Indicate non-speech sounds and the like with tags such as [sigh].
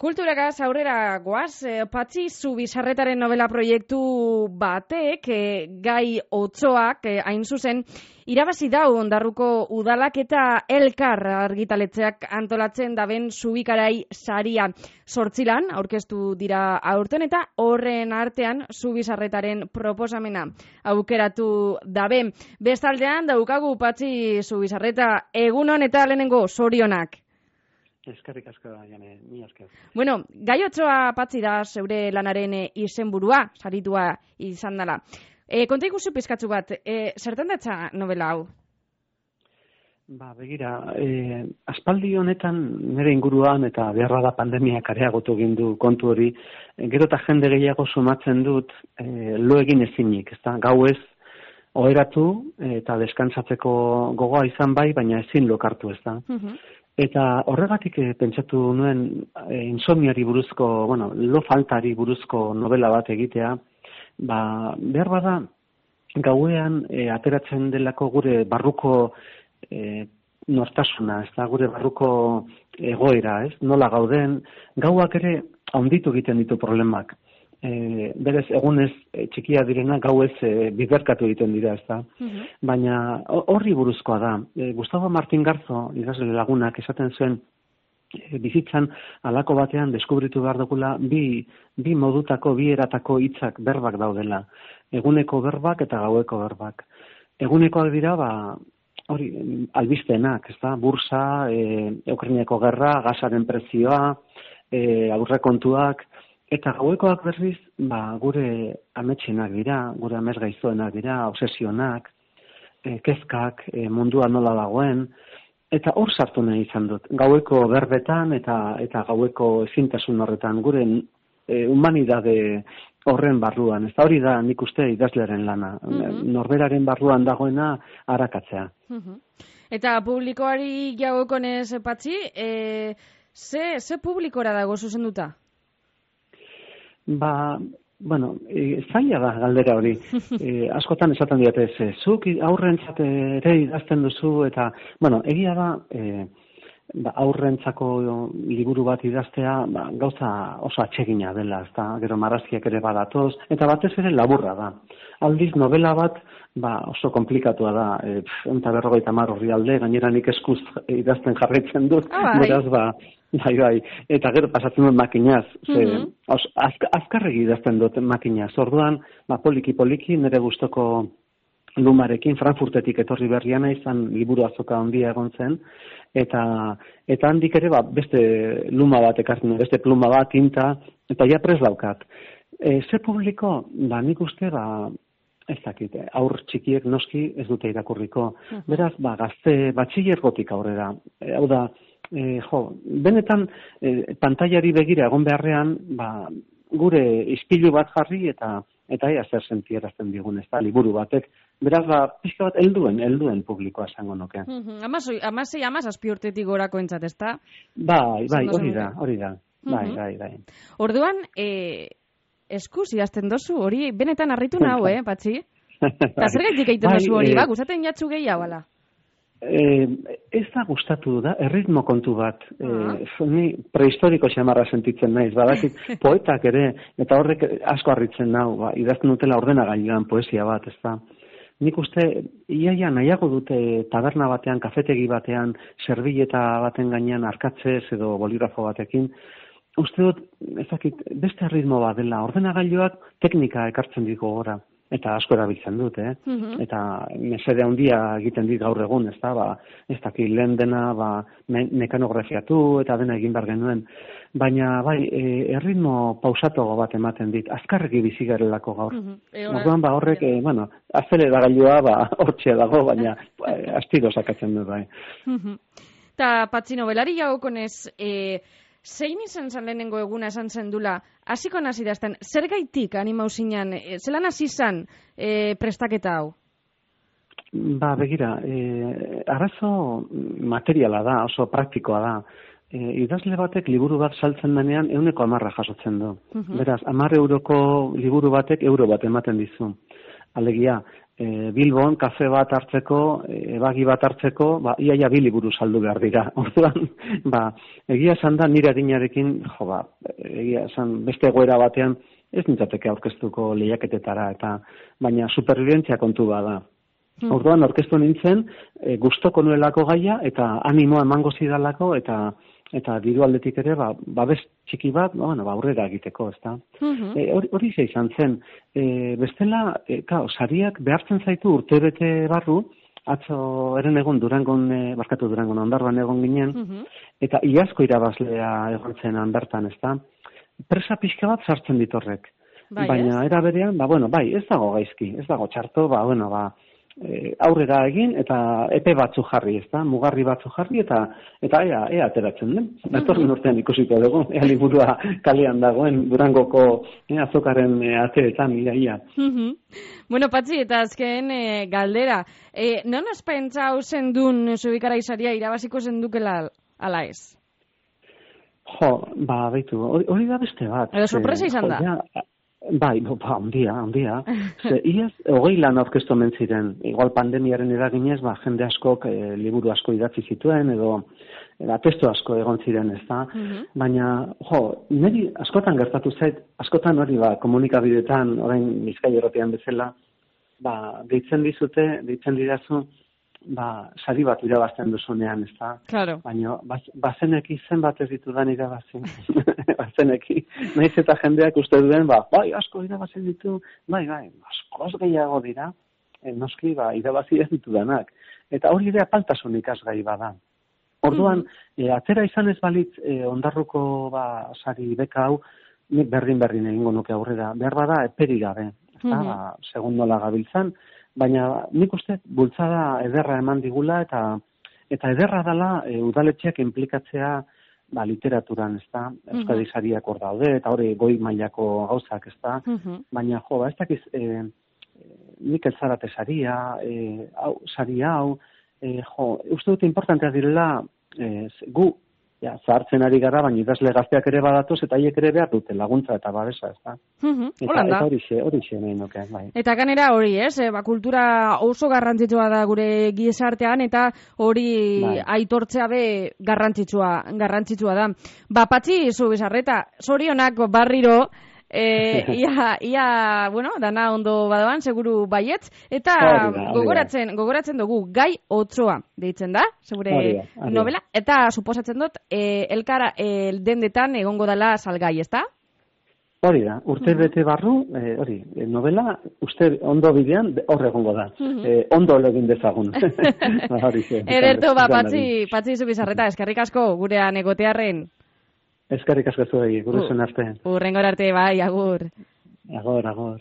Kulturagaz aurrera goaz, eh, patzi zu bizarretaren novela proiektu batek, eh, gai otzoak, eh, hain zuzen, irabazi dau ondarruko udalak eta elkar argitaletzeak antolatzen daben zubikarai saria sortzilan, aurkeztu dira aurten eta horren artean zu bizarretaren proposamena aukeratu dabe. Bestaldean, daukagu patzi zu bizarreta egunon eta lehenengo sorionak. Eskerrik asko jane, mi asko. Bueno, gai otsoa patzi da zeure lanaren eh, izenburua, saritua izan dela. E, konta ikusi pizkatzu bat, e, zertan datza novela hau? Ba, begira, e, aspaldi honetan nire inguruan eta beharra da pandemia areagotu egin du kontu hori, gero eta jende gehiago sumatzen dut e, lo egin ezinik, ez da, gau ez, oheratu eta deskantzatzeko gogoa izan bai, baina ezin lokartu ez da. Eta horregatik e, pentsatu nuen e, insomniari buruzko, bueno, lo faltari buruzko novela bat egitea, ba, behar bada gauean e, ateratzen delako gure barruko e, nortasuna, ez da, gure barruko egoera, ez, nola gauden, gauak ere onditu egiten ditu problemak e, berez egunez e, txikia direna gau ez e, biberkatu egiten dira, ez da. Mhm. Baina horri buruzkoa da. E, Gustavo Martin Garzo, idazle lagunak, esaten zuen, e, bizitzan alako batean deskubritu behar dugula bi, bi modutako, bi eratako hitzak berbak daudela. Eguneko berbak eta gaueko berbak. Egunekoak dira, ba, hori, albisteenak, ez da, bursa, e, Ukraineko gerra, gasaren prezioa, e, aurrekontuak, Eta gauekoak berriz, ba, gure ametxenak dira, gure amez gaizoenak dira, obsesionak, e, kezkak, e, mundua nola dagoen, eta hor sartu nahi izan dut. Gaueko berbetan eta eta gaueko ezintasun horretan, gure e, humanidade horren barruan. Ez hori da nik uste idazlearen lana. Mm Norberaren barruan dagoena harakatzea. Mm Eta publikoari jagokonez patzi, e, ze, ze publikora dago zuzenduta? Ba, bueno, e, zaila da galdera hori. [laughs] E, askotan esaten diate, ze, zuk aurrentzat ere idazten duzu, eta, bueno, egia da, e, ba, aurrentzako liburu bat idaztea, ba, gauza oso atsegina dela, ezta, gero marrazkiak ere badatoz, eta batez ere laburra da. Aldiz, novela bat, ba, oso komplikatua da, e, eta berrogeita mar horri alde, gainera nik eskuz idazten jarraitzen dut, ah, beraz, ba, Bai, bai, eta gero pasatzen dut makinaz, ze, mm -hmm. azkarregi idazten dut makinaz, orduan, ba, poliki poliki, nire gustoko lumarekin, Frankfurtetik etorri berriana izan liburu azoka ondia egon zen, eta, eta handik ere, ba, beste luma bat ekartzen, beste pluma bat, tinta, eta ja pres daukat. E, ze publiko, ba, nik uste, ba, ez dakit, aur txikiek noski ez dute irakurriko. Mhm. Beraz, ba, gazte, batxiller gotik aurrera. E, hau da, e, jo, benetan e, pantailari begira egon beharrean, ba, gure ispilu bat jarri eta eta ia zer sentierazten digun ez da, liburu batek. Beraz, ba, pixka bat, elduen, elduen publikoa esango nuke. Mm -hmm. Amasoi, amasei, amaz, azpiurtetik gorako entzat, ez da? Bai, bai, hori da, hori da. Bai, bai, bai. Orduan, e, eskuz idazten dozu, hori benetan harritu nahu, eh, patxi? [laughs] Eta zer gaitik egiten bai, dozu hori, ba, gustaten jatzu gehiago, ala? Eh, ez da gustatu da, erritmo kontu bat. Uh -huh. eh, ni prehistoriko xamarra sentitzen naiz, badakit [laughs] poetak ere, eta horrek asko harritzen nau, ba, idazten dutela ordena gailan poesia bat, ez da. Nik uste, iaia nahiago dute taberna batean, kafetegi batean, serbileta baten gainean arkatzez edo bolirafo batekin, uste dut, ezakit, beste ritmo bat dela, ordenagailuak teknika ekartzen digo gora eta asko erabiltzen dut, eh? Mm Eta mesede handia egiten dit gaur egun, ez da, ba, ez daki lehen dena, ba, me mekanografiatu eta dena egin behar genuen. Baina, bai, e, erritmo pausatogo bat ematen dit, azkarreki bizi garelako gaur. Mm -hmm. ba, horrek, e, bueno, azele da gailua, ba, hortxe dago, baina, ba, astiro sakatzen dut, bai. Mm -hmm. Ta, patzi novelari jagokonez, eh, zein izan zen lehenengo eguna esan zen dula, hasiko nazi dazten, zer gaitik animau zinean, e, zelan hasi zan e, prestaketa hau? Ba, begira, e, arazo materiala da, oso praktikoa da. E, idazle batek liburu bat saltzen denean euneko amarra jasotzen du. Mhm. Beraz, amarre euroko liburu batek euro bat ematen dizu. Alegia, e, Bilbon kafe bat hartzeko, ebagi bat hartzeko, ba, iaia bi liburu saldu behar dira. [laughs] Orduan, ba, egia esan da nire adinarekin, jo ba, egia esan beste egoera batean, ez nintzateke aurkeztuko lehiaketetara, eta baina superviventzia kontu bada. Hmm. Orduan, orkestu nintzen, e, gustoko nuelako gaia, eta animoa emango zidalako, eta eta diru aldetik ere, ba, babes txiki bat, ba, bueno, ba, aurrera egiteko, ez da. Mhm. E, hori, hori izan zen, e, bestela, e, kao, sariak behartzen zaitu urtebete barru, atzo eren egon durangon, e, barkatu durangon ondarban egon ginen, mhm. eta iazko irabazlea egon zen bertan, ez da. Presa pixka bat sartzen ditorrek. Bai, Baina, era berean, ba, bueno, bai, ez dago gaizki, ez dago txarto, ba, bueno, ba, e, aurrera egin eta epe batzu jarri, ezta? Mugarri batzu jarri eta eta ea, ea ateratzen den. Mhm. Datorren urtean ikusiko dugu, ea liburua kalean dagoen Durangoko e, azokaren e, ateretan iaia. Mhm. Bueno, Patzi, eta azken e, galdera, e, non espentza hau zendun zubikara izaria irabaziko zendukela ala ez? Jo, ba, baitu, hori da beste bat. Edo sorpresa izan da? Bai, ba, ondia, ondia. [laughs] Ze, iaz, hogei lan aurkeztu ziren. Igual pandemiaren eraginez, ba, jende askok e, liburu asko idatzi zituen, edo eta testu asko egon ziren, ez da. Mhm. Baina, jo, niri askotan gertatu zait, askotan hori, ba, komunikabidetan, orain bizkai erotean bezala, ba, deitzen dizute, deitzen didazu, ba, sari bat irabazten duzunean, ez da? Claro. Baina, bazeneki zen bat ez ditudan irabazi. [laughs] bazeneki. Naiz eta jendeak uste duen, ba, bai, asko irabazi ditu, bai, bai, asko gehiago dira, e, noski, ba, irabazi ez ditudanak. Eta hori ere apaltasun ikasgai bada. Orduan, mm atera izan ez balitz, e, ondarruko, ba, sari beka hau, nik berdin berdin egingo nuke aurrera. Behar bada, eperi gabe. Mm -hmm. ba, segundola gabiltzan, baina nik uste bultzada ederra eman digula eta eta ederra dela e, udaletxeak implikatzea ba, literaturan, ez da, Euskadi sariak hor daude, eta hori goi mailako gauzak, ez da, mhm. baina jo, ba, ez dakiz, e, nik elzarate saria, e, hau, saria hau, e, jo, uste dut importantea direla, e, gu ja, zahartzen ari gara, baina idazle gazteak ere badatoz, eta haiek ere behar dute laguntza eta babesa, ez da? Mm eta, eta hori xe, hori xe nahi nuke, bai. Eta ganera hori, ez? E, ba, kultura oso garrantzitsua da gure gizartean, eta hori bai. aitortzea be garrantzitsua, garrantzitsua da. Ba, patzi, zu bizarreta, sorionak barriro, E, [laughs] ia, ia, bueno, dana ondo badoan, seguru baietz, eta gogoratzen, gogoratzen dugu, gai otzoa, deitzen da, segure novela, eta suposatzen dut, e, elkara e, dendetan egongo dela salgai, ezta? Hori da, urte bete barru, e, hori, novela, uste ondo bidean, hor egongo da. e, ondo legin dezagun. [laughs] Ederto, ba, patzi, patzi zubizarreta, eskerrik asko, gurean egotearren. Eskarrik asko zuei, gure zen arte. Urrengor arte, bai, agur. Agor, agor.